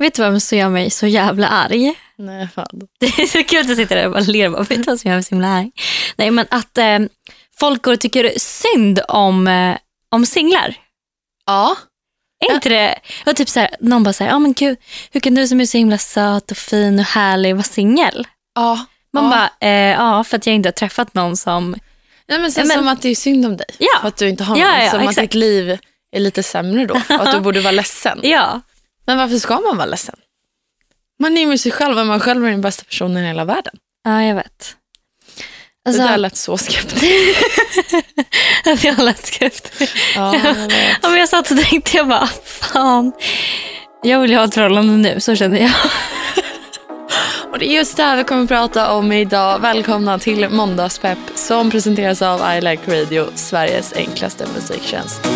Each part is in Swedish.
Vet du vad som gör mig så jävla arg? Nej, fan. Det är så kul att jag sitter där och bara ler. Bara, vet du vad som gör mig så himla arg? Nej, men att eh, folk går och tycker synd om, eh, om singlar. Ja. Är inte det? Och typ så här, någon bara säger, oh, men gud, hur kan du som är så himla söt och fin och härlig vara singel? Ja. Man ja. bara, eh, ja för att jag inte har träffat någon som... Nej, men sen Ja, men- som att det är synd om dig. Ja. För att du inte har Ja, någon. ja, som att exakt. ditt liv är lite sämre då. Och att du borde vara ledsen. Ja. Men varför ska man vara ledsen? Man är ju med sig själv och man själv är den bästa personen i hela världen. Ja, jag vet. det Alltså, där lät så skeptiskt. att jag lätt skrift. Ja, jag vet. Ja, men jag satt och tänkte, jag bara, fan. Jag vill ju ha ett förhållande nu, så känner jag. Och det är just det här vi kommer att prata om idag. Välkomna till Måndagspepp som presenteras av I Like Radio, Sveriges enklaste musiktjänst.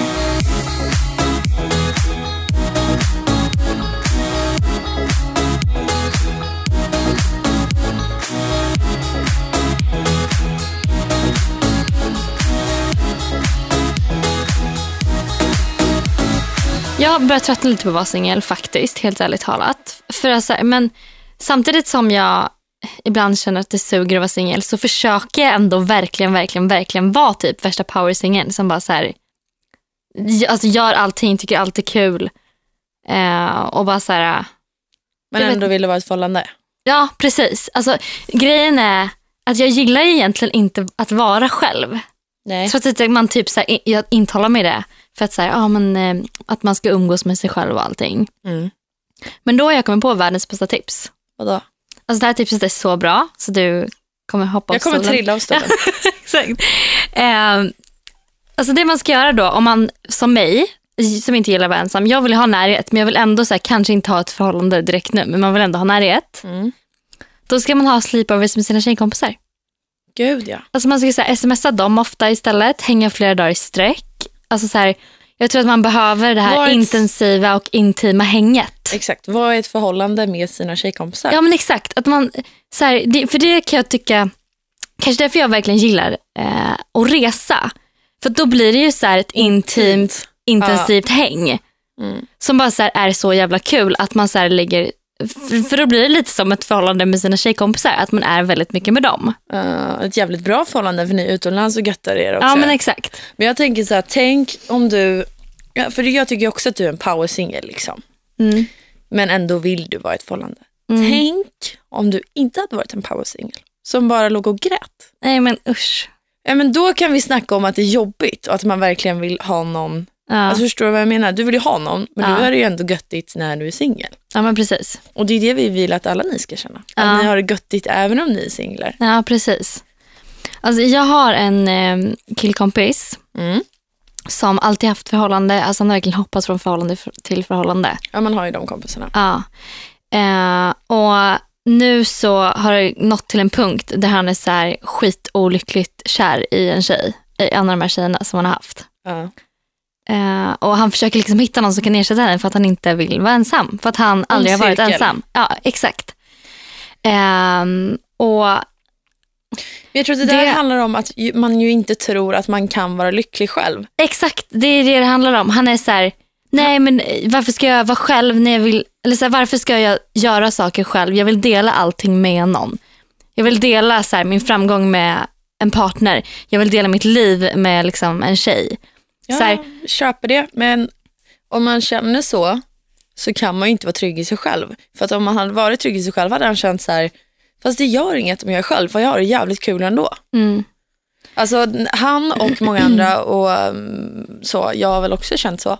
Jag börjar tröttna lite på att vara singel faktiskt, helt ärligt talat. För alltså, men samtidigt som jag ibland känner att det suger att vara singel så försöker jag ändå verkligen, verkligen, verkligen vara typ värsta power som bara så här, alltså gör allting, tycker allt är kul. Eh, och bara så här, Men Jag vet- ändå vill du vara ett förhållande. ja precis. Alltså grejen är att jag gillar egentligen inte att vara själv. Nej. Trots att man typ så här, jag intalar mig det. För att, så här, ja, men, eh, att man ska umgås med sig själv och allting. Mm. Men då har jag kommit på världens bästa tips. Vadå? Alltså det här tipset är så bra så du kommer hoppa av Jag kommer stolen. trilla av stolen. Exakt. Eh, alltså det man ska göra då, om man som mig, som inte gillar att vara ensam, jag vill ha närhet men jag vill ändå så här, kanske inte ha ett förhållande direkt nu, men man vill ändå ha närhet. Mm. Då ska man ha sleepovers med sina tjejkompisar. Gud ja. Alltså man ska så här, smsa dem ofta istället, hänga flera dagar i sträck. Alltså så här, jag tror att man behöver det här ett- intensiva och intima hänget. Exakt. Vad är ett förhållande med sina tjejkompisar? Ja men exakt. Att man, så här, det, för det kan jag tycka, kanske därför jag verkligen gillar eh, att resa. För då blir det ju så här ett intimt, intensivt häng. Mm. Som bara så här är så jävla kul att man så lägger, för, för då blir det lite som ett förhållande med sina tjejkompisar. Att man är väldigt mycket med dem. Eh, ett jävligt bra förhållande för ni är utomlands och göttar er också. Ja men exakt. Men jag tänker så här, tänk om du, ja, för jag tycker också att du är en power single liksom. Mm. Men ändå vill du vara i ett förhållande. Mm. Tänk om du inte hade varit en power single som bara låg och grät. Nej men usch. Ja, men då kan vi snacka om att det är jobbigt och att man verkligen vill ha någon. Ja, Alltså, förstår du vad jag menar? Du vill ju ha någon, men Ja. du är det ju ändå göttigt när du är singel. ja men precis. Och det är det vi vill att alla ni ska känna. Ja. Att ni har det göttigt även om ni är singlar. Ja precis. Alltså jag har en eh, killkompis Mm. som alltid haft förhållande, alltså han har verkligen hoppat från förhållande för- till förhållande. Ja, man har ju de kompisarna. Ja. Eh, och nu så har det nått till en punkt där han är så här skitolyckligt kär i en tjej, i en av de här tjejerna som han har haft. Ja. Eh, och han försöker liksom hitta någon som kan ersätta henne för att han inte vill vara ensam. För att han aldrig har varit ensam. Ja, exakt. Ehm, och Jag tror att det där Det- handlar om att man ju inte tror att man kan vara lycklig själv. Exakt, det är det det handlar om. Han är så här, nej men varför ska jag vara själv när jag vill, eller så här, varför ska jag göra saker själv? Jag vill dela allting med någon. Jag vill dela så här, min framgång med en partner. Jag vill dela mitt liv med liksom, en tjej. Ja, Så här, köper det. Men om man känner så, så kan man ju inte vara trygg i sig själv. För att om man hade varit trygg i sig själv hade han känt så här, fast det gör inget om jag är själv, för jag har det jävligt kul ändå. mm, Alltså han och många andra och um, så, jag har väl också känt så.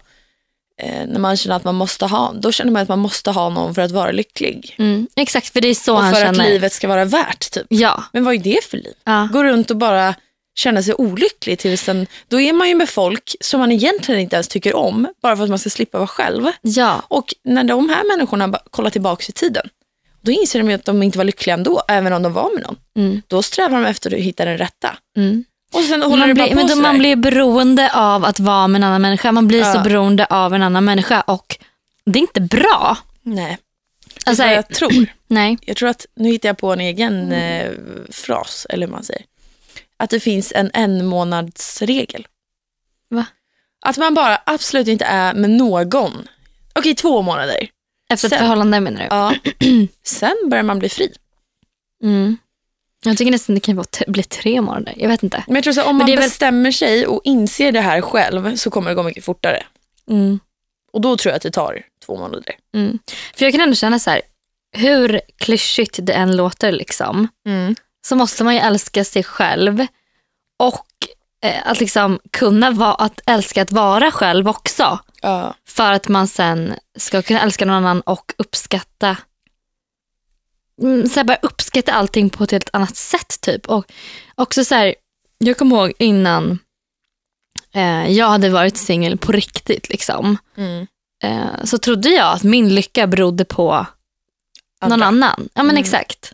Eh, när man känner att man måste ha, då känner man att man måste ha någon för att vara lycklig. mm, exakt, för det är så och han för känner. att livet ska vara värt typ. Ja, Men vad är det för liv? ja, Gå runt och bara känna sig olycklig tills den, då är man ju med folk som man egentligen inte ens tycker om, bara för att man ska slippa vara själv. ja, Och när de här människorna kollar tillbaka i tiden, då inser de att de inte var lyckliga ändå, även om de var med någon. mm, Då strävar de efter att hitta den rätta. mm. Och sen håller Man det bara blir, på men då man blir beroende av att vara med en annan människa. Man blir så Ja. beroende av en annan människa och det är inte bra. Nej, Alltså, jag tror. nej. Jag tror att, nu hittar jag på en egen eh, fras, eller hur man säger. Att det finns en en månadsregel. Va? Att man bara absolut inte är med någon. Okej, två månader. Efter ett Sen- förhållande menar du? Ja. Sen börjar man bli fri. Mm. Jag tycker nästan det kan vara t- bli tre månader. Jag vet inte. Men jag tror så här, om man det är väl- bestämmer sig och inser det här själv så kommer det gå mycket fortare. Mm. Och då tror jag att det tar två månader. Mm. För jag kan ändå känna så här, hur klyschigt det än låter liksom, så måste man ju älska sig själv och eh, att liksom kunna va- att älska att vara själv också. Ja. För att man sen ska kunna älska någon annan och uppskatta mm, så här, bara uppskatta allting på ett helt annat sätt typ. Och också så här, jag kommer ihåg innan eh, jag hade varit singel på riktigt liksom. Mm. Eh, så trodde jag att min lycka berodde på någon Andra. annan. Ja men Mm. exakt.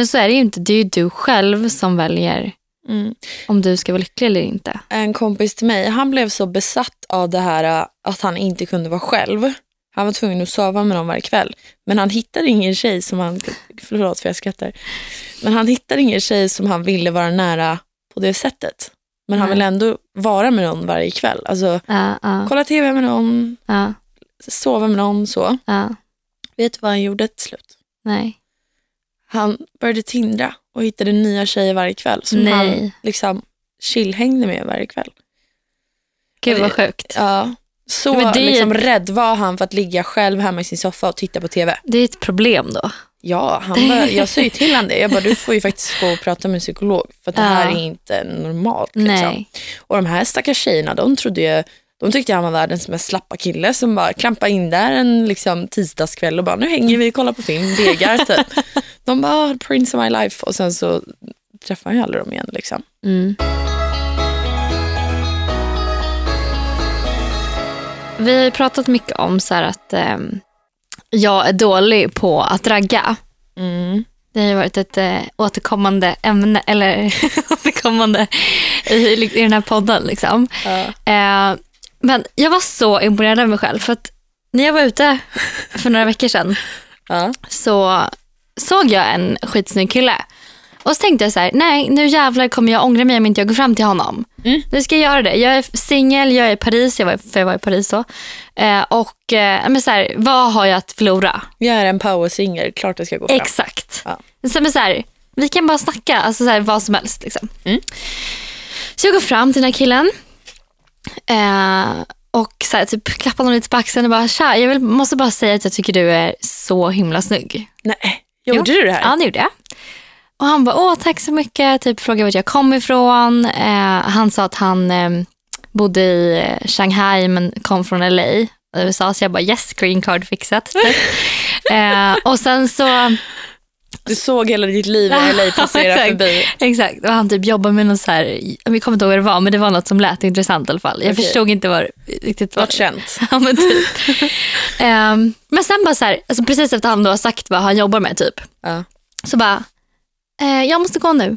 Men så är det ju inte. Det är ju du själv som väljer Mm. om du ska vara lycklig eller inte. En kompis till mig, han blev så besatt av det här äh, att han inte kunde vara själv. Han var tvungen att sova med någon varje kväll. Men han hittade ingen tjej som han, förlåt för jag skrattar. Men han hittade ingen tjej som han ville vara nära på det sättet. Men han Nej. ville ändå vara med någon varje kväll. Alltså Ja, ja, kolla tv med någon, ja, sova med någon så. Vet du vad han gjorde till slut? Nej. Han började tindra och hittade nya tjejer varje kväll som Nej. han liksom chillhängde med varje kväll. Gud vad sjukt. Ja. Så Men det är- liksom rädd var han för att ligga själv hemma i sin soffa och titta på tv. Det är ett problem då. Ja, han bara, jag sa ju till honom det. Jag bara, du får ju faktiskt gå och prata med en psykolog. För att det här Ja. är inte normalt. Liksom. Nej. Och de här stackars tjejerna, de trodde ju, de tyckte han var världens mest slappa kille som bara klampade in där en liksom, tisdagskväll och bara, nu hänger vi och kollar på film, degar typ. De bara, "Ah, prince of my life. Och sen så träffade han ju aldrig dem igen. Liksom. Mm. Vi har pratat mycket om så att ehm, jag är dålig på att ragga. Mm. Det har ju varit ett eh, återkommande ämne, eller återkommande i, i den här podden. Liksom. Ja. Eh, men jag var så imponerad av mig själv för att när jag var ute för några veckor sedan Ja. så såg jag en skitsnygg kille. Och så tänkte jag så här, nej nu jävlar kommer jag ångra mig om inte jag går fram till honom. Mm. Nu ska jag göra det. Jag är singel, jag är i Paris, jag var, för jag var i Paris då. Eh, och eh, men så här, vad har jag att förlora? Jag är en powersinger, klart jag ska gå fram. Exakt. Ja. Så, men så här, vi kan bara snacka, alltså så här, vad som helst. Liksom. Mm. Så jag går fram till den här killen eh, och så här, typ, klappar honom lite på axeln och bara tja, jag vill, måste bara säga att jag tycker du är så himla snygg. Nej, gjorde Jo. du det här? Ja, det gjorde jag. Och han bara, åh tack så mycket, typ frågade vart jag kom ifrån. Eh, han sa att han eh, bodde i eh, Shanghai men kom från LA, USA. Så jag bara, yes, green card fixat. Typ. eh, och sen så, Du såg hela ditt liv i LA passera Exakt. förbi. exakt, och han typ jobbade med något så här, jag kommer inte ihåg vad det var, men det var något som lät intressant i alla fall. Jag Okej. förstod inte vad riktigt vad Något känt. Ja, men, typ. Ehm, men sen bara så här, alltså precis efter han då har sagt vad han jobbar med typ, Ja. så bara, eh, jag måste gå nu.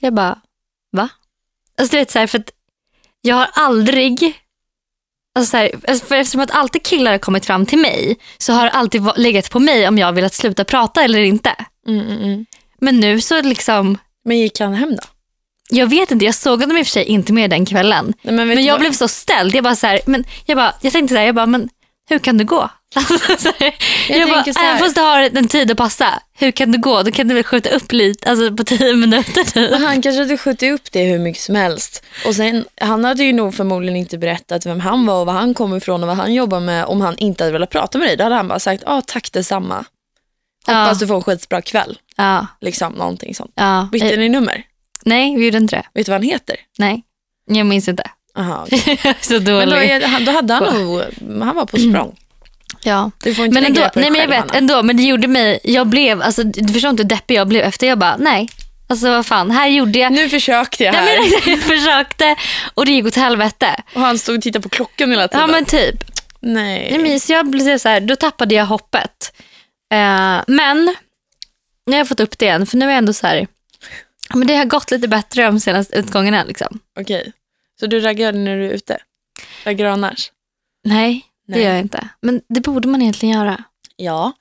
Jag bara, va? Alltså du vet så här, för att jag har aldrig, alltså så här, alltså, för eftersom att alltid killar har kommit fram till mig så har det alltid legat på mig om jag vill att sluta prata eller inte. Mm, mm, mm. Men nu så liksom, Men gick han hem då? jag vet inte, jag såg honom i och för sig inte mer den kvällen. Nej, men Men jag vad? blev så ställd. Jag bara så här, men jag, bara, jag tänkte så här, jag bara, men hur kan du gå? Så här, Jag jag bara, tänker så här- även fast du har en tid att passa, hur kan du gå? Då kan du väl skjuta upp lite, alltså på tio minuter typ. Men han kanske hade skjutit upp det hur mycket som helst. Och sen, han hade ju nog förmodligen inte berättat vem han var och var han kom ifrån och vad han jobbar med om han inte hade velat prata med dig. Då hade han bara sagt, ja tack detsamma. Hoppas Ja. du får en skitbra kväll. Ja, Liksom någonting sånt. ja. Bytte ni nummer? Nej, vi gjorde inte det. Vet du vad han heter? Nej, jag minns inte. Aha, okej. så Men då, dålig. är, han- då hade han nog, han var på språng. Ja. Du får inte Men ändå, på nej men jag vet ändå, men det gjorde mig, jag blev, alltså du förstår inte hur deppig jag blev efter jag bara, nej. Alltså vad fan, här gjorde jag, Nu försökte jag här. nej, men, jag försökte och det gick åt helvete. Och han stod och tittade på klockan hela tiden. Ja men typ. Nej. Nej, men så jag blev så här, då tappade jag hoppet. Eh, men nu har jag fått upp det igen, för nu är jag ändå så här, men det har gått lite bättre de senaste utgångarna. Liksom. Okej. Så du raggar när du är ute? Raggar du annars? Nej, det Nej. gör jag inte. Men det borde man egentligen göra. Ja.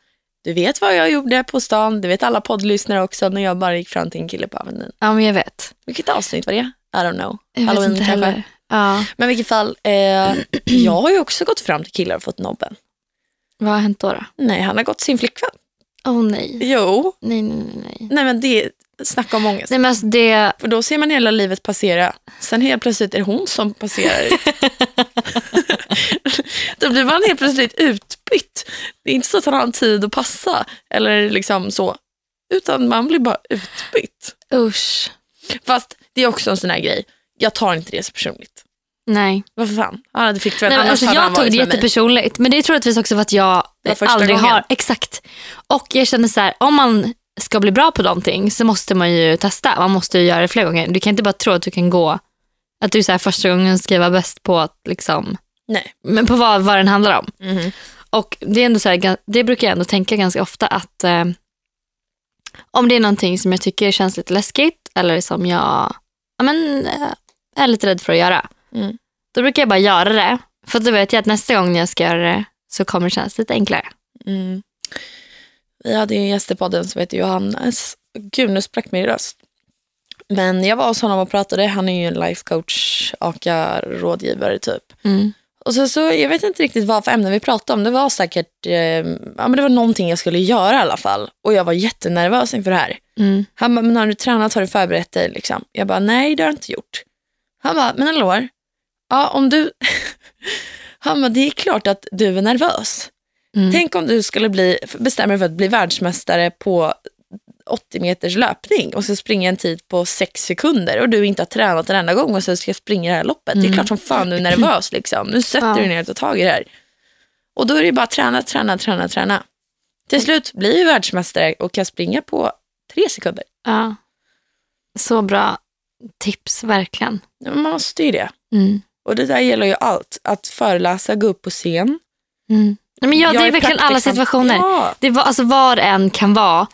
Du vet vad jag gjorde på stan. Det vet alla poddlyssnare också när jag bara gick fram till en kille på Avenyn. Ja, men jag vet. Vilket avsnitt var det? I don't know. Jag vet inte heller. Ja. Men i vilket fall, eh, jag har ju också gått fram till killar och fått nobben. Vad har hänt då? då? Nej, han har gått sin flickvän. Åh oh, nej. Jo. Nej, nej. nej. Nej men det, snacka om ångest. Nej men alltså det, För då ser man hela livet passera. Sen helt plötsligt är det hon som passerar. då blir man helt plötsligt utbytt. Det är inte så att han har tid att passa eller liksom så. Utan man blir bara utbytt. usch. Fast det är också en sån här grej. Jag tar inte det så personligt. Nej. Varför fan? Han hade flickvän. Nej, men alltså, jag tog det jättepersonligt. Men det är troligtvis också för att jag aldrig gången. har... Exakt. Och jag känner så här, om man ska bli bra på någonting så måste man ju testa. Man måste ju göra det flera gånger. Du kan inte bara tro att du kan gå, att du så här, första gången ska vara bäst på att liksom, Nej. men på vad, vad den handlar om. Mhm. Och det, är ändå så här, det brukar jag ändå tänka ganska ofta att eh, om det är någonting som jag tycker känns lite läskigt eller som jag ja, men, eh, är lite rädd för att göra. Mm. Då brukar jag bara göra det. För då vet jag att nästa gång jag ska göra det så kommer det kännas lite enklare. Mm. Vi hade ju en gäst i podden som heter Johannes. Gud, nu sprack min röst. Men jag var hos honom och pratade. Han är ju en life coach, aka-rådgivare typ. Och så, så, jag vet inte riktigt vad för ämne vi pratade om. Det var säkert, eh, ja men det var någonting jag skulle göra i alla fall. Och jag var jättenervös inför det här. Mm. Han bara, men har du tränat, har du förberett dig? Liksom. Jag bara, nej det har jag inte gjort. Han bara, men hallå, ja om du... Han bara, det är klart att du är nervös. Mm. Tänk om du skulle bli, bestämma dig för att bli världsmästare på 80 meters löpning och så springa en tid på 6 sekunder och du inte har tränat en enda gång och så ska springa det här loppet. Det är Mm. klart som fan du är nervös. Liksom. Nu sätter Ja. du ner och tar tag i det här. Och då är det bara träna, träna, träna, träna. Till slut blir du världsmästare och kan springa på tre sekunder. Ja. Så bra tips, verkligen. Ja, Man måste ju det. Mm. Och det där gäller ju allt. Att föreläsa, gå upp på scen. Mm. Nej, men ja, det Jag är verkligen alla situationer. Ja, Det var, alltså, var en kan vara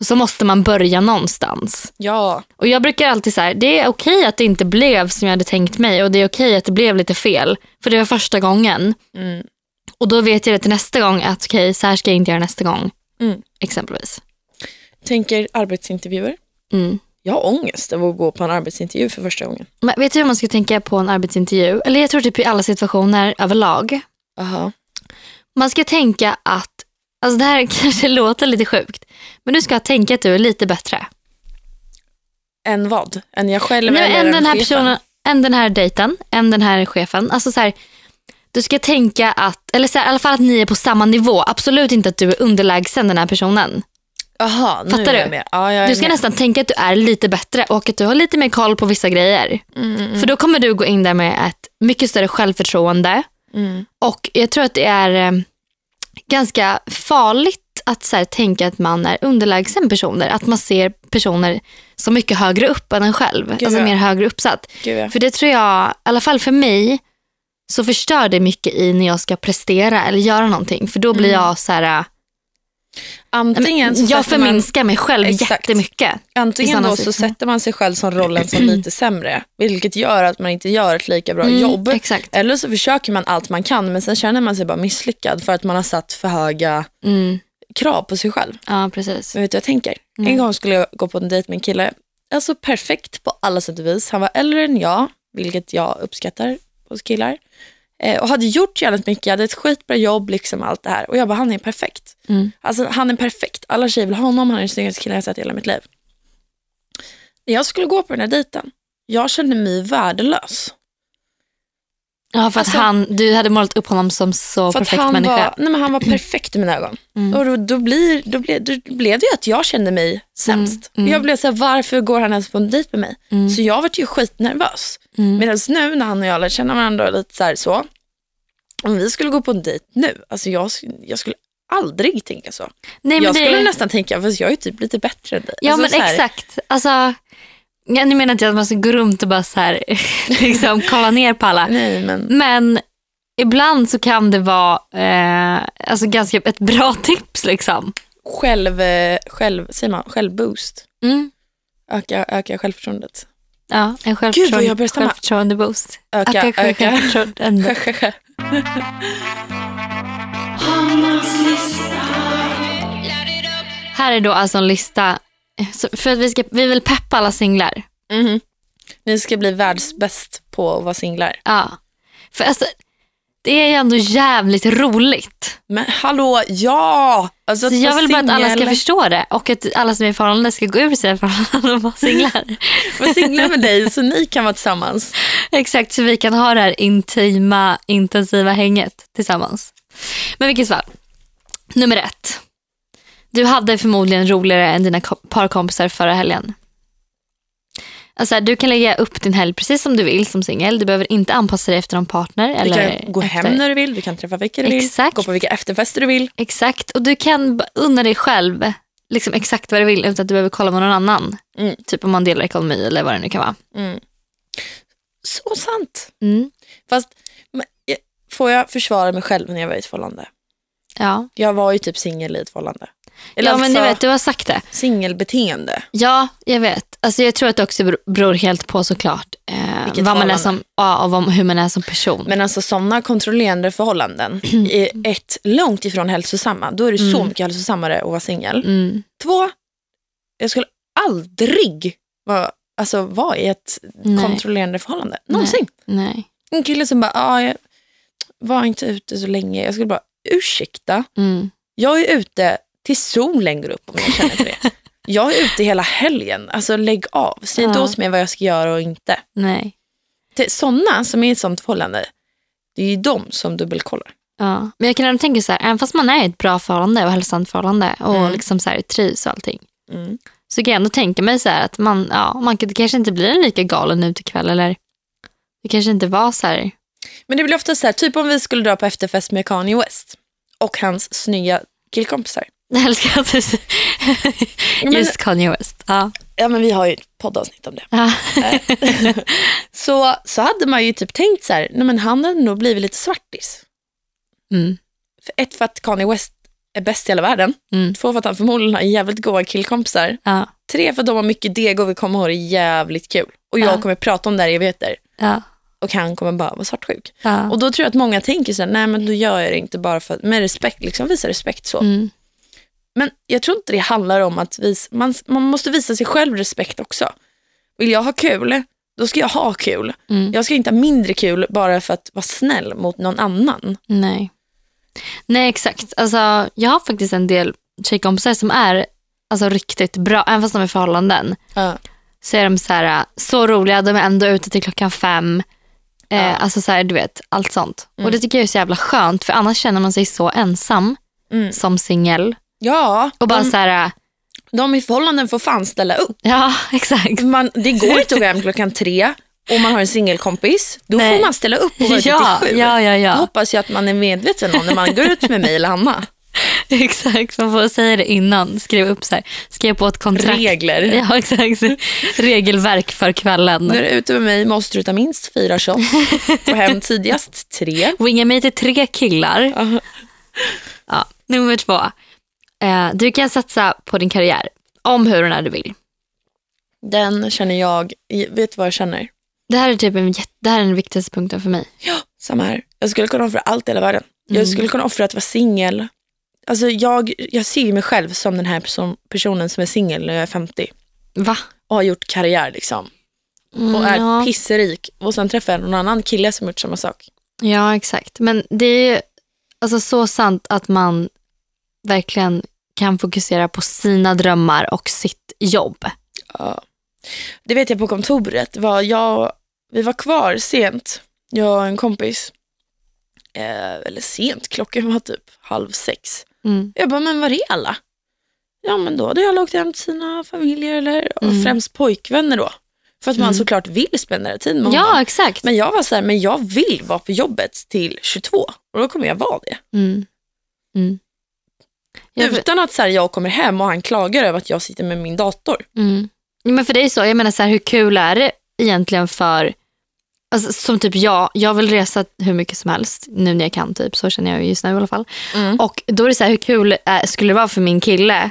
och så måste man börja någonstans. ja. Och jag brukar alltid säga, det är okej att det inte blev som jag hade tänkt mig och det är okej att det blev lite fel. För det var första gången. Mm. Och då vet jag det till nästa gång att okej, så här ska jag inte göra nästa gång. Mm. Exempelvis. Tänker arbetsintervjuer. Mm. Jag har ångest av att gå på en arbetsintervju för första gången. Men vet du hur man ska tänka på en arbetsintervju? Eller jag tror typ i alla situationer överlag. Aha. Man ska tänka att, alltså det här kanske låter lite sjukt, men du ska tänka att du är lite bättre. Än vad? Än jag själv Nej, eller än en den här chefen? personen, än den här dejten, än den här chefen. Alltså så här, du ska tänka att, eller så här, i alla fall att ni är på samma nivå. Absolut inte att du är underlägsen den här personen. Jaha, nu Fattar är jag du? med. Ja, jag är Du ska med. nästan tänka att du är lite bättre och att du har lite mer koll på vissa grejer. Mm, mm, För då kommer du gå in där med ett mycket större självförtroende. Mm. Och jag tror att det är eh, ganska farligt att så här, tänka att man är underlägsen personer. Att man ser personer som mycket högre upp än en själv. Gud, alltså ja. mer högre uppsatt. Gud, ja. För det tror jag, i alla fall för mig, så förstör det mycket i när jag ska prestera eller göra någonting. För då blir Mm. jag så här, äh, Antingen så jag sätter man, förminskar mig själv Exakt. jättemycket. antingen då så sätter man sig själv som rollen som lite sämre. Vilket gör att man inte gör ett lika bra Mm, jobb. Exakt. Eller så försöker man allt man kan men sen känner man sig bara misslyckad för att man har satt för höga Mm. krav på sig själv. Ja, precis. Men vet du jag tänker? Mm. En gång skulle jag gå på en dejt med en kille. Alltså perfekt på alla sätt och vis. Han var äldre än jag, vilket jag uppskattar hos killar. Eh, och hade gjort jävligt mycket, hade ett skitbra jobb, liksom allt det här. Och jag bara, han är perfekt. Mm. Alltså han är perfekt. Alla tjejer vill ha honom, han är den snyggaste killen jag sett i hela mitt liv. När jag skulle gå på den här dejten, jag kände mig värdelös. Ja, för att Alltså- han, du hade målat upp honom som så För att perfekt han människa. var, nej men han var perfekt i mina ögon. Mm. Och då, då, blir, då, blev, då blev det ju att jag kände mig sämst. Mm, mm. Jag blev så här, varför går han ens på en dejt med mig? Mm. Så jag var ju skitnervös. Mm. Medan nu när han och jag lär känna varandra lite så här så. Om vi skulle gå på en dejt nu, alltså jag, jag skulle aldrig tänka så. Nej, jag det- skulle nästan tänka, fast jag är typ lite bättre än dig. Ja alltså, men här, exakt. Alltså, ja, nu menar inte att man ska gå runt och bara så här, liksom, kolla ner på alla. Nej, men Men ibland så kan det vara eh, alltså ganska ett bra tips. Liksom. själv, eh, själv, säger man, självboost. Mm. Öka, öka självförtroendet. Ja, en Gud, vad jag börjar självförtroende, självförtroende-boost. Öka, Öka öka. självförtroende. Här är då alltså en lista så för att vi, ska, vi vill peppa alla singlar. Mhm. Ni ska bli världsbäst på att vara singlar. Ja. För alltså, Det är ju ändå jävligt roligt. Men hallå, ja! Alltså, Så jag vill bara att alla ska förstå det och att alla som är i förhållande ska gå ur sina förhållanden och vara singlar. Vara singlar med dig så ni kan vara tillsammans. Exakt, så vi kan ha det här intima, intensiva hänget tillsammans. Men vilket fall. Nummer ett. Du hade förmodligen roligare än dina ko- parkompisar förra helgen. Alltså, du kan lägga upp din helg precis som du vill som singel. Du behöver inte anpassa dig efter någon partner. Du eller kan gå efter... hem när du vill, du kan träffa vilka du vill, Exakt. gå på vilka efterfester du vill. Exakt, och du kan unna dig själv liksom exakt vad du vill utan att du behöver kolla med någon annan. Mm. Typ om man delar ekonomi eller vad det nu kan vara. Mm. Så sant. Mm. Fast eh, får jag försvara mig själv när jag var i ett förhållande? Ja, Jag var ju typ singel i ett förhållande. Eller ja men alltså, du vet, du har sagt det. singelbeteende. Ja, jag vet. Alltså, jag tror att det också bero- beror helt på såklart eh, vad man är som, ja, och vad, hur man är som person. Men alltså sådana kontrollerande förhållanden är ett, långt ifrån hälsosamma. Då är det så Mm. mycket hälsosammare att vara singel. Mm. Två, jag skulle aldrig vara, alltså, vara i ett Nej. kontrollerande förhållande. Någonsin. Nej. En kille som bara, ah, jag var inte ute så länge. Jag skulle bara, ursäkta. Mm. Jag är ute till solen går upp om jag känner för det. Jag är ute hela helgen. Alltså lägg av. Säg inte åt mig vad jag ska göra och inte. Nej. Sådana som är i ett sånt förhållande, det är ju de som dubbelkollar. Ja. Men jag kan ändå tänka så här, även fast man är i ett bra förhållande och hälsosamt förhållande och Mm. liksom så här, trivs och allting. Mm. Så kan jag ändå tänka mig så här att man, ja, man det kanske inte blir en lika galen utekväll eller det kanske inte var så här. Men det blir ofta så här, typ om vi skulle dra på efterfest med Kanye West och hans snygga killkompisar. Jag älskar att du Just Kanye West. Ja. Ja men vi har ju ett poddavsnitt om det. Ja. så, så hade man ju typ tänkt så här, nej men han hade nog blivit lite svartis. Mm. För ett för att Kanye West är bäst i hela världen. Mm. Två för att han förmodligen har jävligt goda killkompisar. Ja. Tre för att de har mycket deg och vi kommer ha det jävligt kul. Och jag Ja. kommer prata om det här i evigheter. Ja. Och han kommer bara vara svartsjuk. Och då tror jag att många tänker så här, nej men då gör jag det inte bara för att, med respekt, liksom visa respekt så. Mm. Men jag tror inte det handlar om att vis, man, man måste visa sig själv respekt också. Vill jag ha kul, då ska jag ha kul. Mm. Jag ska inte ha mindre kul bara för att vara snäll mot någon annan. Nej. Nej exakt. Alltså, jag har faktiskt en del tjejkompisar som är alltså, riktigt bra, även fast de är förhållanden. Ja. Så är de så, här, så roliga, de är ändå ute till klockan fem. Eh, Ja. Alltså så här, du vet, allt sånt. Mm. Och det tycker jag är så jävla skönt för annars känner man sig så ensam Mm. som singel. Ja, Och bara de, så här, de i förhållanden får fan ställa upp. ja exakt. Man, det går inte att gå hem klockan tre och man har en singelkompis. Då Nej. får man ställa upp och vara Ja, till sju. ja, ja, Det ja. hoppas jag att man är medveten om när man går ut med mig eller Hanna. Exakt, man får säga det innan. Skriva upp så här, skriva på ett kontrakt. Regler. Ja, exakt. Regelverk för kvällen. När du är ute med mig måste du ta minst fyra shots. Gå hem tidigast tre. Winga mig till tre killar. Ja. Ja, nummer två. Eh, du kan satsa på din karriär. Om, hur och när du vill. Den känner jag, vet du vad jag känner? Det här är typ en, det här är den viktigaste punkten för mig. Ja, samma här. Jag skulle kunna offra allt i hela världen. Jag Mm. skulle kunna offra att vara singel. Alltså jag, jag ser mig själv som den här person, personen som är singel när jag är 50 Va? och har gjort karriär liksom. Mm, Och är ja. pisserik. Och sen träffar jag någon annan kille som gjort samma sak. ja, exakt. Men det är alltså, så sant att man verkligen kan fokusera på sina drömmar och sitt jobb. Ja. Det vet jag på kontoret. Var jag, vi var kvar sent, jag och en kompis. Eh, eller sent, klockan var typ halv sex. Mm. Jag bara, men var är alla? Ja men då hade jag åkt hem till sina familjer eller Mm. främst pojkvänner då. För att man Mm. såklart vill spendera tid med Ja, honom. exakt. Men jag var så här, men jag vill vara på jobbet till 22 och då kommer jag vara det. Mm. Utan att så här, jag kommer hem och han klagar över att jag sitter med min dator. Mm. Men för är så, jag menar så här, hur kul är det egentligen för, alltså, som typ jag, jag vill resa hur mycket som helst nu när jag kan typ, så känner jag just nu i alla fall. Mm. Och då är det så här, hur kul äh, skulle det vara för min kille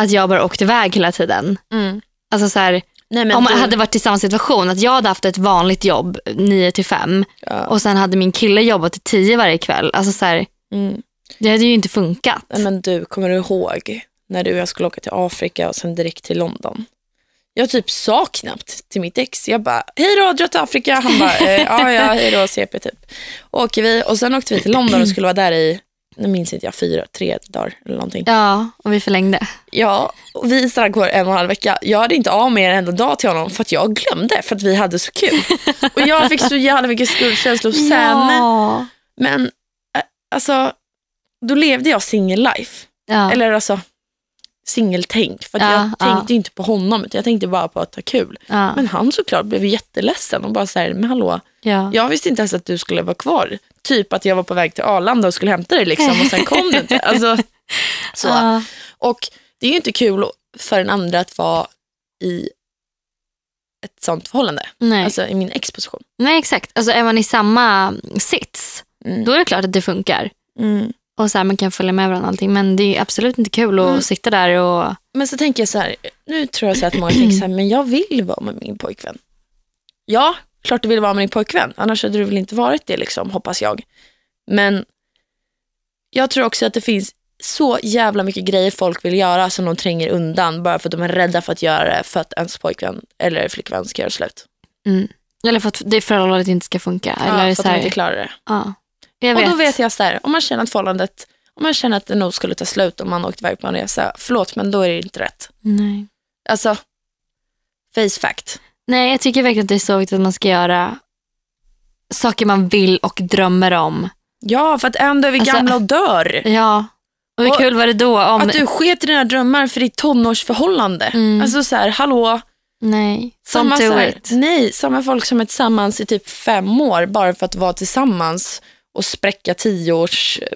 att jag bara åkte iväg hela tiden. Mm. Alltså så här, Nej, om man du- hade varit i samma situation, att jag hade haft ett vanligt jobb 9 till 5 ja. och sen hade min kille jobbat till 10 varje kväll. Alltså så här, mm. Det hade ju inte funkat. Nej, men du, kommer du ihåg när du och jag skulle åka till Afrika och sen direkt till London? Jag typ sa knappt till mitt ex. Jag bara, hej då, dra till Afrika. Han bara, eh, ja, ja, hej då, CP typ. Åker vi och sen åkte vi till London och skulle vara där i, nu minns inte jag, fyra, tre dagar eller någonting. Ja, och vi förlängde. Ja, och vi stannade kvar en och en halv vecka. Jag hade inte av mig en enda dag till honom för att jag glömde för att vi hade så kul. Och jag fick så jävla mycket skuldkänslor sen. Ja. Men äh, alltså, då levde jag single life. Ja. Eller alltså singeltänk. För Ja, jag ja. tänkte ju inte på honom utan jag tänkte bara på att ha kul. ja. Men han såklart blev jätteledsen och bara så här, men hallå, ja. jag visste inte ens att du skulle vara kvar. Typ att jag var på väg till Arlanda och skulle hämta dig liksom och sen kom du inte. Alltså, så. Ja. Och det är ju inte kul för en andra att vara i ett sånt förhållande. Nej. Alltså i min exposition. Nej, exakt. Alltså, är man i samma sits, Mm. då är det klart att det funkar. Mm. Och så här, man kan följa med varandra allting. Men det är absolut inte kul att Mm. sitta där och... Men så tänker jag så här, nu tror jag så att många tänker så här, men jag vill vara med min pojkvän. Ja, klart du vill vara med din pojkvän, annars hade du väl inte varit det liksom, hoppas jag. Men jag tror också att det finns så jävla mycket grejer folk vill göra som de tränger undan bara för att de är rädda för att göra det för att ens pojkvän eller flickvän ska göra slut. Mm. Eller för att det förhållandet inte ska funka. Ja, eller för så att de här, inte klarar det. ja. Jag Och vet. då vet jag så här, om man känner att förhållandet, om man känner att det nog skulle ta slut om man åkte iväg på en resa, förlåt men då är det inte rätt. Nej. Alltså, face fact. Nej, jag tycker verkligen att det är så viktigt att man ska göra saker man vill och drömmer om. Ja, för att dag är vi Alltså- gamla och dör. Ja. Och hur Och kul var det då om... Att du sket i dina drömmar för ditt tonårsförhållande. Mm. Alltså så här, hallå. Nej, Samma, don't do här, it. nej, samma folk som är tillsammans i typ fem år bara för att vara tillsammans och spräcka tio års... eh,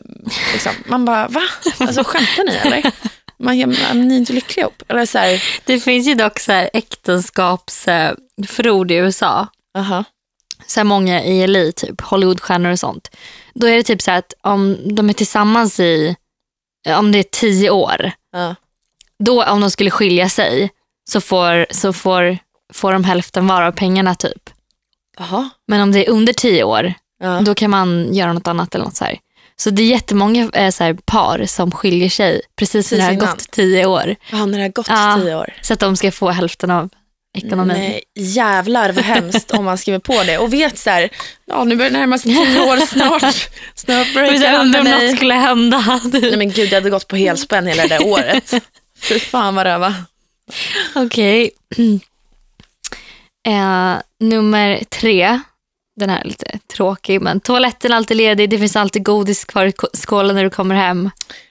Liksom. Man bara, va? Alltså skämtar ni eller? Man, jag, ni är inte lyckliga ihop. Eller så här, Det finns ju dock så här äktenskapsförord i USA. aha. så här många i LA, typ Hollywoodstjärnor och sånt. Då är det typ så här att om de är tillsammans i, om det är tio år, Ja. då om de skulle skilja sig så får, så får, får de hälften var av pengarna typ. Aha. Men om det är under tio år, Ja. då kan man göra något annat eller något så här. Så det är jättemånga eh, så här, par som skiljer sig precis när det har innan. gått tio år. Ja, när det har gått Ja. tio år. Så att de ska få hälften av ekonomin. Nej, jävlar vad hemskt om man skriver på det och vet så här, ja nu börjar det närma sig tio år snart. Snart breakar han undrar om något skulle hända. Nej men gud, jag hade gått på helspänn hela det där året. Fy fan vad röva. Okej. Eh, nummer tre. Den här är lite tråkig, men toaletten är alltid ledig. Det finns alltid godis kvar i skålen när du kommer hem.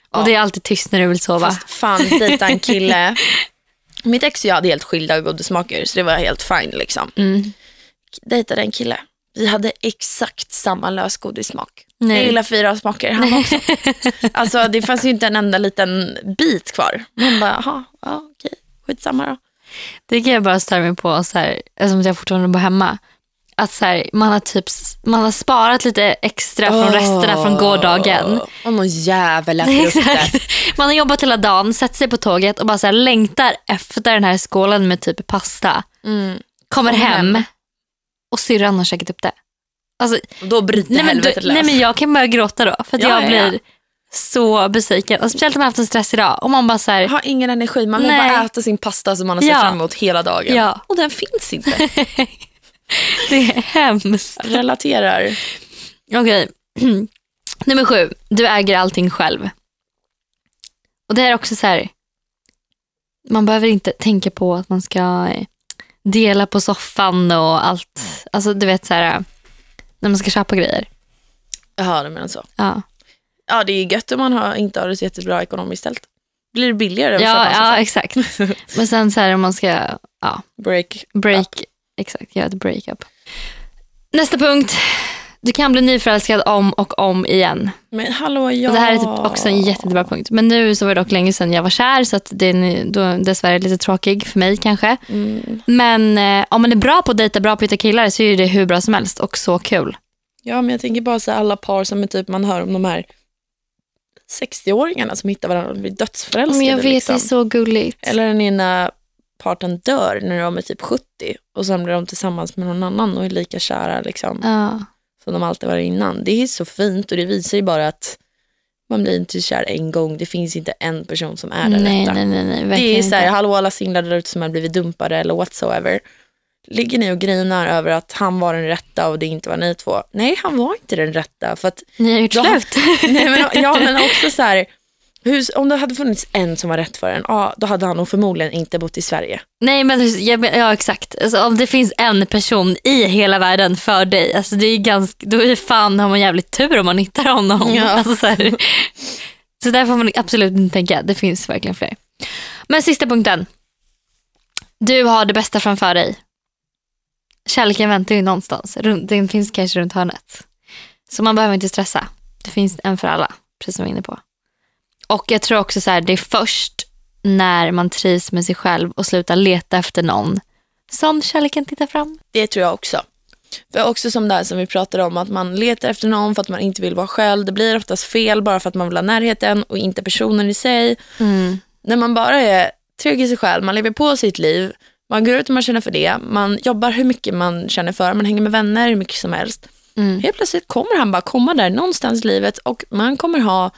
Och Ja. det är alltid tyst när du vill sova. Fast fan, dejta en kille. Mitt ex och jag hade helt skilda godissmaker så det var helt fine liksom. Mm. Dejtade en kille. Vi hade exakt samma lösgodissmak. Nej. Jag gillar fyra smaker, han också. Alltså det fanns ju inte en enda liten bit kvar. Man bara, jaha, ja, okej, skitsamma då. Det kan jag bara störa mig på, så här, eftersom jag fortfarande bor hemma. Att så här, man, har typ, man har sparat lite extra från resterna från gårdagen. Och någon jävel äter upp det. Man har jobbat hela dagen, sätter sig på tåget och bara så här längtar efter den här skålen med typ pasta. Mm. Kommer Kom hem, hem. och syrran har käkat upp det. Alltså, Då bryter nej, men, helvetet lös. nej men jag kan börja gråta då för Ja, jag ja, blir ja. så besviken. Och speciellt om jag har haft en stress idag. Och man bara så här, Jag har ingen energi, man vill bara äta sin pasta som man har sett fram emot hela dagen. Och den finns inte. det är hemskt. Relaterar. Okej, nummer sju. Du äger allting själv. Och det är också så här, man behöver inte tänka på att man ska eh, dela på soffan och allt. Alltså du vet så här, när man ska köpa grejer. Jaha, du menar så. Ja, Ja, det är gött om man har, inte har det så jättebra ekonomiskt ställt. Blir det billigare ja, ja exakt. Men sen så här om man ska ja, Break. break, exakt, göra ett breakup. Nästa punkt. Du kan bli nyförälskad om och om igen. Men hallå, ja. Och det här är typ också en jättebra punkt. Men nu så var det dock länge sedan jag var kär så att det är då dessvärre lite tråkig för mig kanske. Mm. Men eh, om man är bra på att dejta, bra på att hitta killar så är det hur bra som helst och så kul. Ja, men jag tänker bara så alla par som är typ, man hör om de här 60-åringarna som hittar varandra och blir dödsförälskade. Men jag vet, liksom. det är så gulligt. Eller den ena parten dör när de är typ 70 och sen blir de tillsammans med någon annan och är lika kära liksom, Ja. som de alltid varit innan. Det är så fint och det visar ju bara att Man blir inte kär en gång. Det finns inte en person som är den nej, rätta. nej, nej, nej, det är så här, inte. hallå alla singlar där ute som har blivit dumpade eller whatsoever. Ligger ni och grinar över att han var den rätta och det inte var ni två? Nej, han var inte den rätta. För att, Ni har gjort slut. nej, men, ja, men också så här, hur, om det hade funnits en som var rätt för en, ja, då hade han nog förmodligen inte bott i Sverige. Nej men jag men- ja, exakt. Alltså, om det finns en person i hela världen för dig, alltså, det är ganska, då är fan har man jävligt tur om man hittar honom. Ja. Alltså, så, här. så där får man absolut inte tänka, det finns verkligen fler. Men sista punkten. Du har det bästa framför dig. Kärleken väntar ju någonstans, den finns kanske runt hörnet. Så man behöver inte stressa. Det finns en för alla, precis som vi var inne på. Och jag tror också så här, det är först när man trivs med sig själv och slutar leta efter någon som kärleken tittar fram. Det tror jag också. För också som det här som vi pratade om, att man letar efter någon för att man inte vill vara själv. Det blir oftast fel bara för att man vill ha närheten och inte personen i sig. När man bara är trygg i sig själv, man lever på sitt liv, man går ut och man känner för det, man jobbar hur mycket man känner för, man hänger med vänner hur mycket som helst. Mm. Helt plötsligt kommer han bara komma där någonstans i livet och man kommer ha,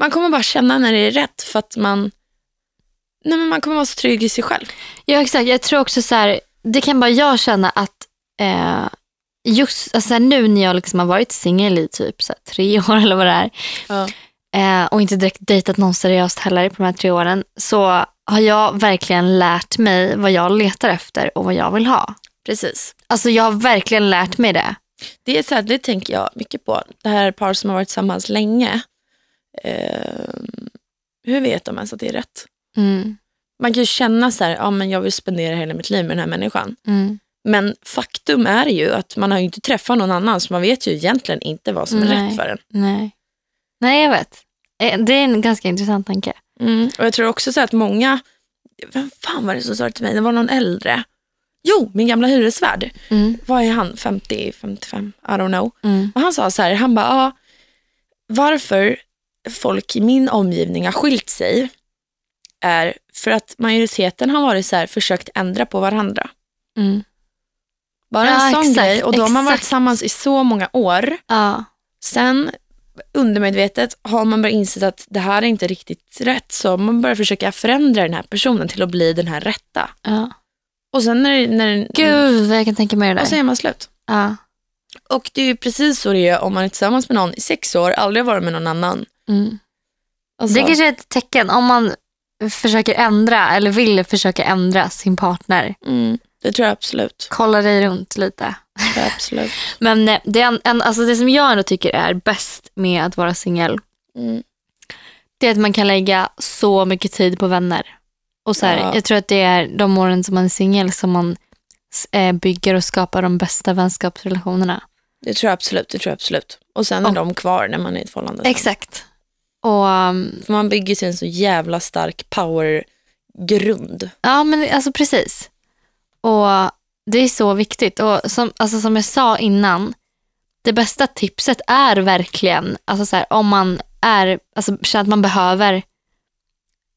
man kommer bara känna när det är rätt för att man, nej men man kommer vara så trygg i sig själv. Ja exakt, jag tror också så här, det kan bara jag känna att eh, just alltså nu när jag liksom har varit singel i typ så här, tre år eller vad det är Ja. eh, och inte direkt dejtat någon seriöst heller på de här tre åren så har jag verkligen lärt mig vad jag letar efter och vad jag vill ha. Precis. Alltså jag har verkligen lärt mig det. Det är så här, det tänker jag mycket på. Det här par som har varit tillsammans länge. Eh, hur vet de ens att det är rätt? Mm. Man kan ju känna så här, ja men jag vill spendera hela mitt liv med den här människan. Mm. Men faktum är ju att man har ju inte träffat någon annan så man vet ju egentligen inte vad som är Nej. rätt för en. Nej. Nej, jag vet. Eh, Det är en ganska intressant tanke. Och jag tror också så att många, vem fan var det som sa det till mig? Det var någon äldre. Jo, min gamla hyresvärd. Mm. Vad är han? 50, 55? I don't know. Mm. Och han sa så här, han bara, ah, varför folk i min omgivning har skilt sig är för att majoriteten har varit så här, försökt ändra på varandra. Mm. Bara Ja, en sån exakt, grej. Och då har man varit tillsammans i så många år. Ja. Sen undermedvetet har man bara insett att det här är inte riktigt rätt. Så man börjar försöka förändra den här personen till att bli den här rätta. ja. Och sen när, när, Gud jag kan tänka mig det där. och så är man slut. ja. Och det är ju precis så det är om man är tillsammans med någon i sex år, aldrig har varit med någon annan. mm. Alltså, Det kanske är ett tecken om man försöker ändra eller vill försöka ändra sin partner. mm, det tror jag absolut. Kolla dig runt lite. Absolut. Men eh, det, är en, en, alltså det som jag ändå tycker är bäst med att vara singel Mm. det är att man kan lägga så mycket tid på vänner. Och så här, Ja. Jag tror att det är de åren som man är singel som man bygger och skapar de bästa vänskapsrelationerna. Det tror jag absolut. Det tror jag absolut. Och sen är Och- de kvar när man är i ett förhållande. sen. Exakt. Och um, man bygger sig en så jävla stark powergrund. Ja, men alltså precis. Och det är så viktigt. Och som, alltså, som jag sa innan, det bästa tipset är verkligen, alltså så här, om man är, alltså, känner att man behöver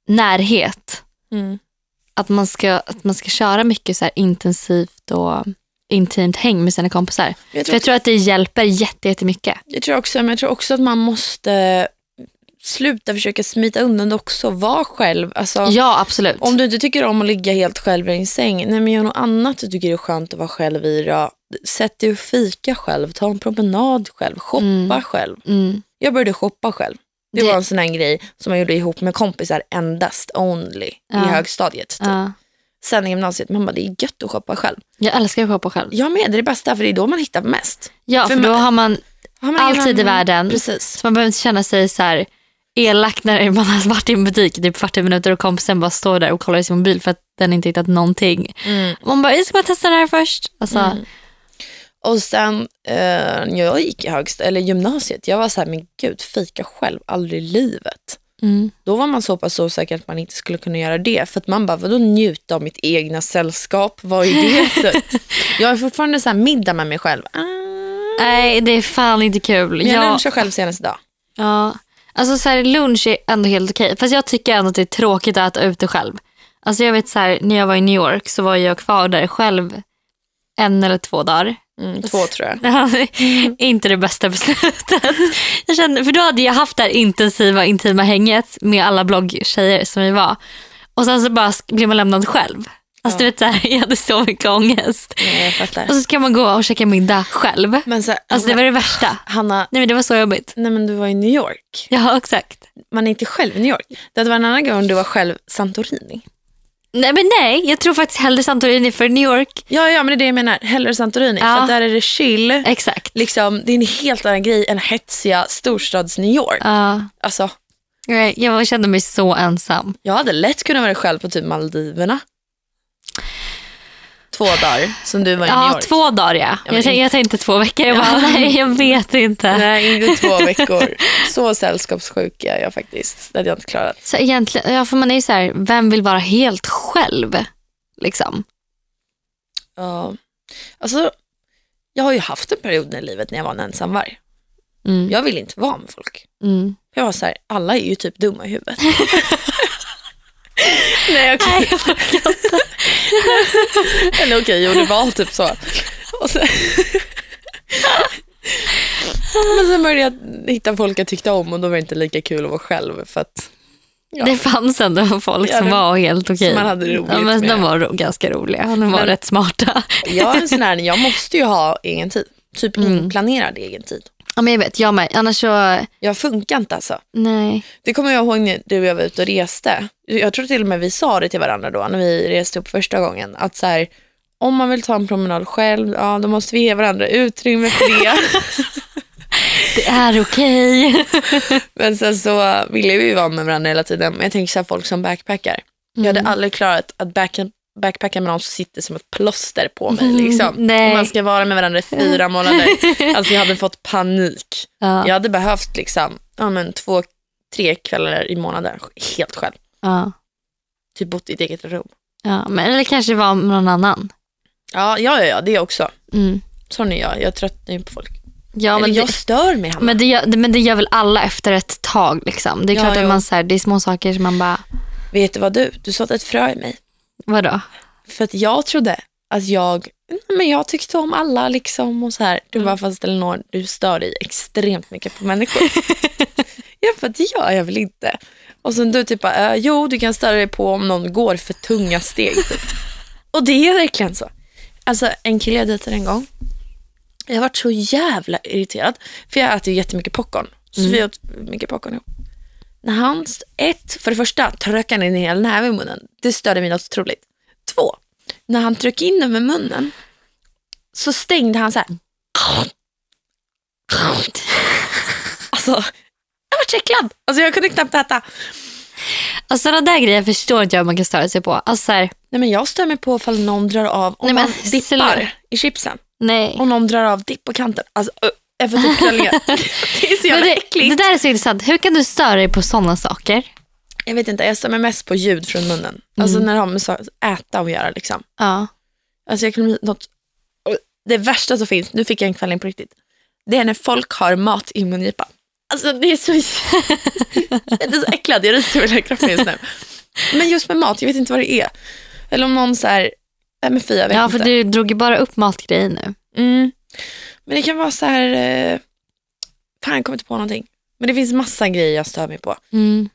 närhet, Mm. Att man ska, att man ska köra mycket så intensivt och intimt häng med sina kompisar. Jag, För tror, jag tror att det hjälper jätte- jättemycket. jag tror också, men jag tror också att man måste sluta försöka smita undan det också. Var själv. Alltså, Ja, absolut. Om du inte tycker om att ligga helt själv i din säng, nej men gör något annat du tycker är skönt att vara själv i då. Sätt dig och fika själv, ta en promenad själv, shoppa Mm. själv. Mm. Jag började shoppa själv. Det, Det- var en sån här grej som jag gjorde ihop med kompisar endast, only, Ja. i högstadiet. Typ. Ja. Sen i gymnasiet, man bara det är gött att shoppa själv. Jag älskar att shoppa själv. Jag med, det är det bästa för det är då man hittar mest. Ja, För för då man- har man Har man all tid i världen. Precis. Så man behöver inte känna sig så här elak när man har varit i en butik i typ 40 minuter och kompisen bara står där och kollar i sin mobil för att den inte hittat någonting. Mm. Man bara, jag ska bara testa det här först. Alltså, Mm. Och sen eh, jag gick i högst, eller gymnasiet, jag var så här, men gud, fika själv, aldrig i livet. mm. Då var man så pass osäker att man inte skulle kunna göra det. För att man bara, vadå njuta av mitt egna sällskap? Vad är det? typ? jag är fortfarande så här middag med mig själv. Ah. Nej, det är fan inte kul. Men jag Jag, lunchar själv senast idag. ja, alltså så här, lunch är ändå helt okej. Fast jag tycker ändå att det är tråkigt att äta ute själv. Alltså jag vet så här, när jag var i New York så var jag kvar där själv en eller två dagar. Mm, två tror jag. inte det bästa beslutet. Jag kände, för då hade jag haft det här intensiva intima hänget med alla bloggtjejer som vi var. Och sen så bara blev man lämnad själv. Alltså, du vet, så här, jag hade så mycket ångest. Fattar. Och så ska man gå och käka middag själv. Men så, här, Alltså det var det värsta. Hanna, Nej men det var så jobbigt. nej men du var i New York. Ja exakt. Man är inte själv i New York. Det hade varit en annan gång du var själv Santorini. Nej men nej, jag tror faktiskt hellre Santorini för New York. Ja, ja, men det är det jag menar. Hellre Santorini. Ja. För där är det chill. Exakt. Liksom, det är en helt annan grej än hetsiga storstads-New York. Ja. Alltså, jag kände mig så ensam. jag hade lätt kunnat vara själv på typ Maldiverna. Två dagar som du var i New Ja, York. två dagar ja. men jag, jag tänkte två veckor. Jag bara, nej jag vet inte. Nej, inte två veckor. Så sällskapssjuk är jag faktiskt. Det hade jag inte klarat. Så egentligen, ja, för man är ju så här, vem vill vara helt själv? Liksom. Ja. Alltså, jag har ju haft en period i livet när jag var en ensamvarg. Mm. Jag vill inte vara med folk. Mm. Jag var så här, alla är ju typ dumma i huvudet. Nej, okej. Nej, jag orkar inte. Eller okej, jo det var typ så. Sen... Men sen började jag hitta folk jag tyckte om och då var det inte lika kul att vara själv. För att, ja. Det fanns ändå folk Ja, som var helt okej. som man hade roligt ja, men med. De var ganska roliga. De var Men- rätt smarta. Jag är en sån här, jag måste ju ha egen tid. Typ Mm. inplanerad egen tid. Ja, men jag vet, jag med. Annars så, Jag funkar inte alltså. nej. Det kommer jag ihåg när du och jag var ute och reste. Jag tror till och med vi sa det till varandra då när vi reste upp första gången. Att så här, om man vill ta en promenad själv, ja då måste vi ge varandra utrymme för det. Det är okej. Men sen så ville vi vara med varandra hela tiden. Men jag tänker så här, folk som backpackar. Jag Mm. hade aldrig klarat att back backpacka med någon som sitter som ett plåster på mig. Liksom. Mm. Man ska vara med varandra i fyra månader. Alltså jag hade fått panik. Ja. Jag hade behövt liksom, ja, men två, tre kvällar i månaden helt själv. Ja. Typ bott i ett eget rum. Ja, men, eller kanske var med någon annan. Ja, ja, ja, ja det också. Mm. Sån är jag. Jag tröttnar ju på folk. Ja, Eller men, jag det, stör mig, Hanna. men, det gör, men det gör väl alla efter ett tag. Liksom. Det är Ja, klart att man så här, det är små saker som man bara, Vet du vad du? Du sådde ett frö i mig. Vadå? För att jag trodde att jag, men jag tyckte om alla liksom och så här. Du bara, fast Elinor, du stör dig extremt mycket på människor. jag bara, det gör jag väl inte. Och sen du typ bara, äh, jo du kan störa dig på om någon går för tunga steg. Typ. och det är verkligen så. Alltså en kille jag dejtade en gång, jag varit så jävla irriterad. För jag äter ju jättemycket popcorn. Så vi åt mycket popcorn ihop. När han, ett, för det första tryckte han in en hel näve i munnen. Det störde mig något otroligt. Två, när han tryckte in den med munnen så stängde han så här. Alltså, jag var äcklad. Alltså jag kunde knappt äta. Alltså sådana där grejer förstår inte jag hur man kan störa sig på. Alltså så här, Nej men jag stör mig på ifall någon drar av, om Nej, men man dippar i chipsen. nej. Och någon drar av dipp på kanten. Alltså, ö, jag får typ kvällningar. det är så jävla det, äckligt. det där är så intressant. Hur kan du störa dig på sådana saker? Jag vet inte, jag stör mig mest på ljud från munnen. Alltså när det har med så, äta att göra liksom. Ja. Alltså jag kan något, det värsta som finns, nu fick jag en kvällning på riktigt. Det är när folk har mat i mungipan. Alltså det är så, jag är så äcklad, jag ryser över hela kroppen just nu. Men just med mat, jag vet inte vad det är. Eller om någon så här, nej men fy jag vet ja, för inte. du drog ju bara upp matgrejer nu. Mm. Men det kan vara så här, eh, fan jag kommer inte på någonting. Men det finns massa grejer jag stör mig på. Mm.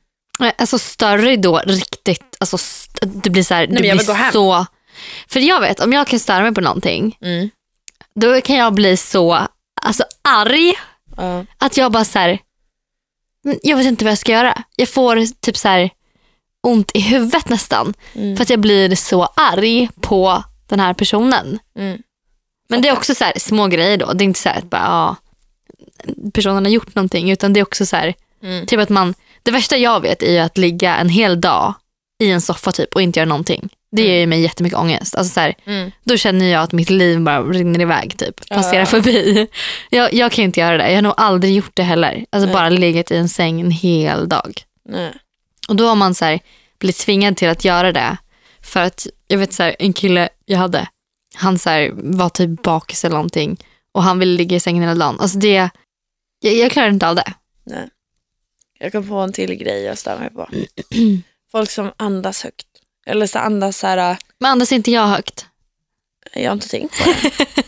Alltså större då riktigt, alltså det blir så här, det jag vill blir så. För jag vet, om jag kan störa mig på någonting, Mm. då kan jag bli så alltså, arg Ja. att jag bara så här, "Men jag vet inte vad jag ska göra. Jag får typ så här ont i huvudet nästan. Mm. För att jag blir så arg på den här personen. Mm. Men det är också så här små grejer då. Det är inte så här att bara, ja, personen har gjort någonting. Utan det är också så här, Mm. typ att man, det värsta jag vet är ju att ligga en hel dag i en soffa typ och inte göra någonting. Det ger ju mig jättemycket ångest. Alltså så här, Mm. då känner jag att mitt liv bara rinner iväg typ. Passerar Ja. förbi. Jag, jag kan inte göra det. Jag har nog aldrig gjort det heller. Alltså Nej. bara legat i en säng en hel dag. Nej. Och då har man så här, blivit tvingad till att göra det. För att jag vet så här, en kille jag hade, han så här, var typ bakis eller någonting. Och han ville ligga i sängen hela dagen. Alltså det, jag, jag klarar inte av det. Nej. Jag kom på en till grej jag stör mig på. Folk som andas högt. Eller så andas så här, Men andas inte jag högt? Jag har inte tänkt på det.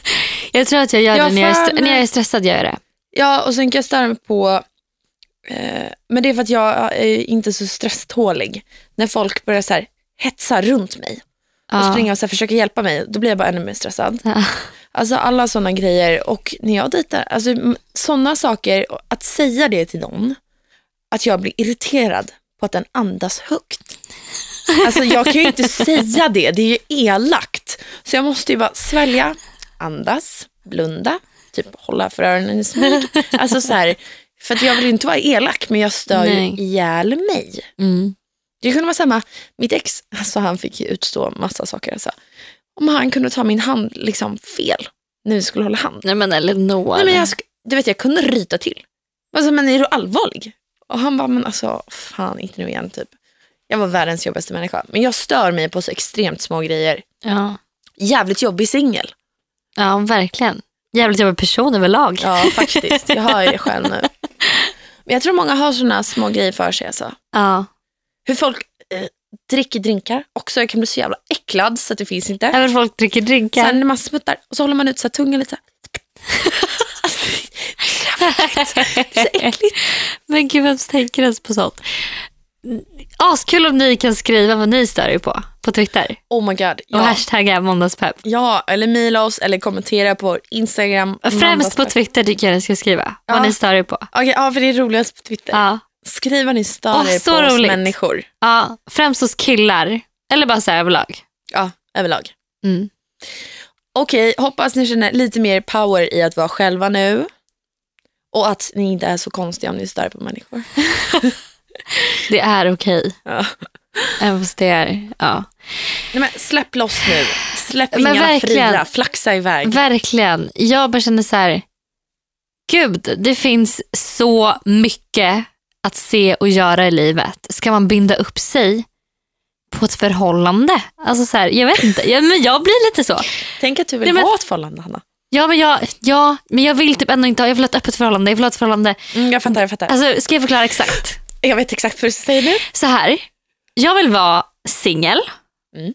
Jag tror att jag gör det när jag, är när jag är stressad. Gör jag det. Ja, och sen kan jag störa mig på, eh, men det är för att jag är inte så stresstålig. När folk börjar så här hetsa runt mig och springa och så här, försöka hjälpa mig, då blir jag bara ännu mer stressad. Ja. Alltså alla sådana grejer och när jag dejtar, alltså sådana saker, att säga det till någon, att jag blir irriterad på att den andas högt. Alltså jag kan ju inte säga det, det är ju elakt. Så jag måste ju bara svälja, andas, blunda, typ hålla för öronen i smyg. Alltså så här, för jag vill inte vara elak men jag stör Nej. ju ihjäl mig. Mm. Det kunde vara samma, mitt ex, alltså han fick utstå massa saker. Alltså. Om han kunde ta min hand liksom fel när vi skulle hålla hand. Nej men Elinor. Nej, men jag, du vet, jag kunde ryta till. Alltså, men är du allvarlig? Och han bara, men alltså fan inte nu igen typ. Jag var världens jobbigaste människa. Men jag stör mig på så extremt små grejer. ja. Jävligt jobbig singel. ja, verkligen. Jävligt jobbig person överlag. Ja faktiskt, jag hör ju själv nu. Men jag tror många har sådana små grejer för sig. Alltså. Ja. Hur folk eh, dricker drinkar också. Jag kan bli så jävla äcklad så att det finns inte. Även folk dricker Sen drinkar. när man smuttar och så håller man ut så här tungan lite. Det är så äckligt. Men gud, vem tänker ens på sånt? Askul om ni kan skriva vad ni stör er på, på Twitter. Oh my god. Och Ja. hashtagga måndagspepp. ja, eller mejla oss eller kommentera på Instagram. Främst på. Twitter tycker jag ni ska skriva. Ja. Vad ni stör er på. Okej, ja, för det är roligast på Twitter. Ja. Skriv vad ni stör Åh, er så på oss roligt. människor. ja. Främst hos killar. Eller bara så här överlag. Ja, överlag. Mm. Okej, hoppas ni känner lite mer power i att vara själva nu. Och att ni inte är så konstiga om ni stör på människor. Det är okej. Ja. Även fast det är... Ja. Nej, men släpp loss nu. Släpp Men verkligen. fria. Flaxa iväg. Verkligen. Jag bara känner så här. Gud, det finns så mycket att se och göra i livet. Ska man binda upp sig på ett förhållande? Alltså så här, jag vet inte. Ja, men jag blir lite så. Tänk att du vill Nej, men- ha ett förhållande, Hanna. Ja men, jag, ja, men jag vill typ ändå inte ha, jag vill ha ett öppet förhållande. Jag vill ha ett förhållande. Mm, jag fattar, jag fattar. Alltså, ska jag förklara exakt? jag vet exakt vad du säger nu. Så här, jag vill vara singel, Mm.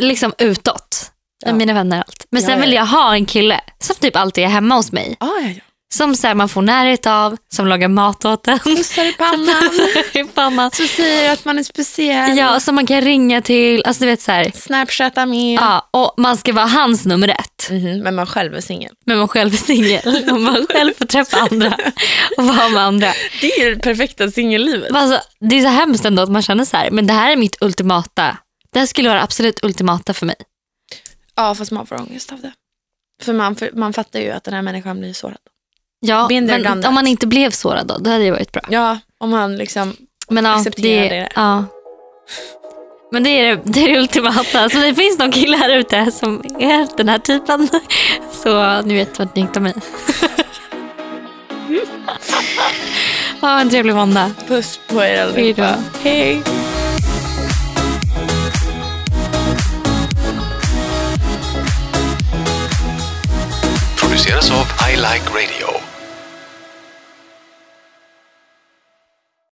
liksom utåt. Ja. Med mina vänner och allt. Men sen ja, vill ja. jag ha en kille som typ alltid är hemma hos mig. Ah, ja, ja. Som så här, man får närhet av, som lagar mat åt en. Pussar i pannan. I pannan. Så säger att man är speciell. Ja, som man kan ringa till. Alltså du vet så här. Snapchatta med. Ja, och man ska vara hans nummer ett. Mhm, men man själv är singel. Men man själv är singel. Och man själv får träffa andra och vara med andra. Det är det perfekta singellivet. Alltså, det är så hemskt ändå att man känner så här, men det här är mitt ultimata. Det här skulle vara absolut ultimata för mig. Ja, fast man får ångest av det. För man, för man fattar ju att den här människan blir sårad. Ja, there, men om man inte blev sårad då, då hade det varit bra. Ja, om han liksom... Men ja, Acceptera det, det. Ja. Men det är det, det är det ultimata. Så det finns någon kille här ute som är den här typen. Så ni vet vart ni hittar mig. Ha en trevlig måndag. Puss på er allihopa. Hej. produceras av I Like Radio.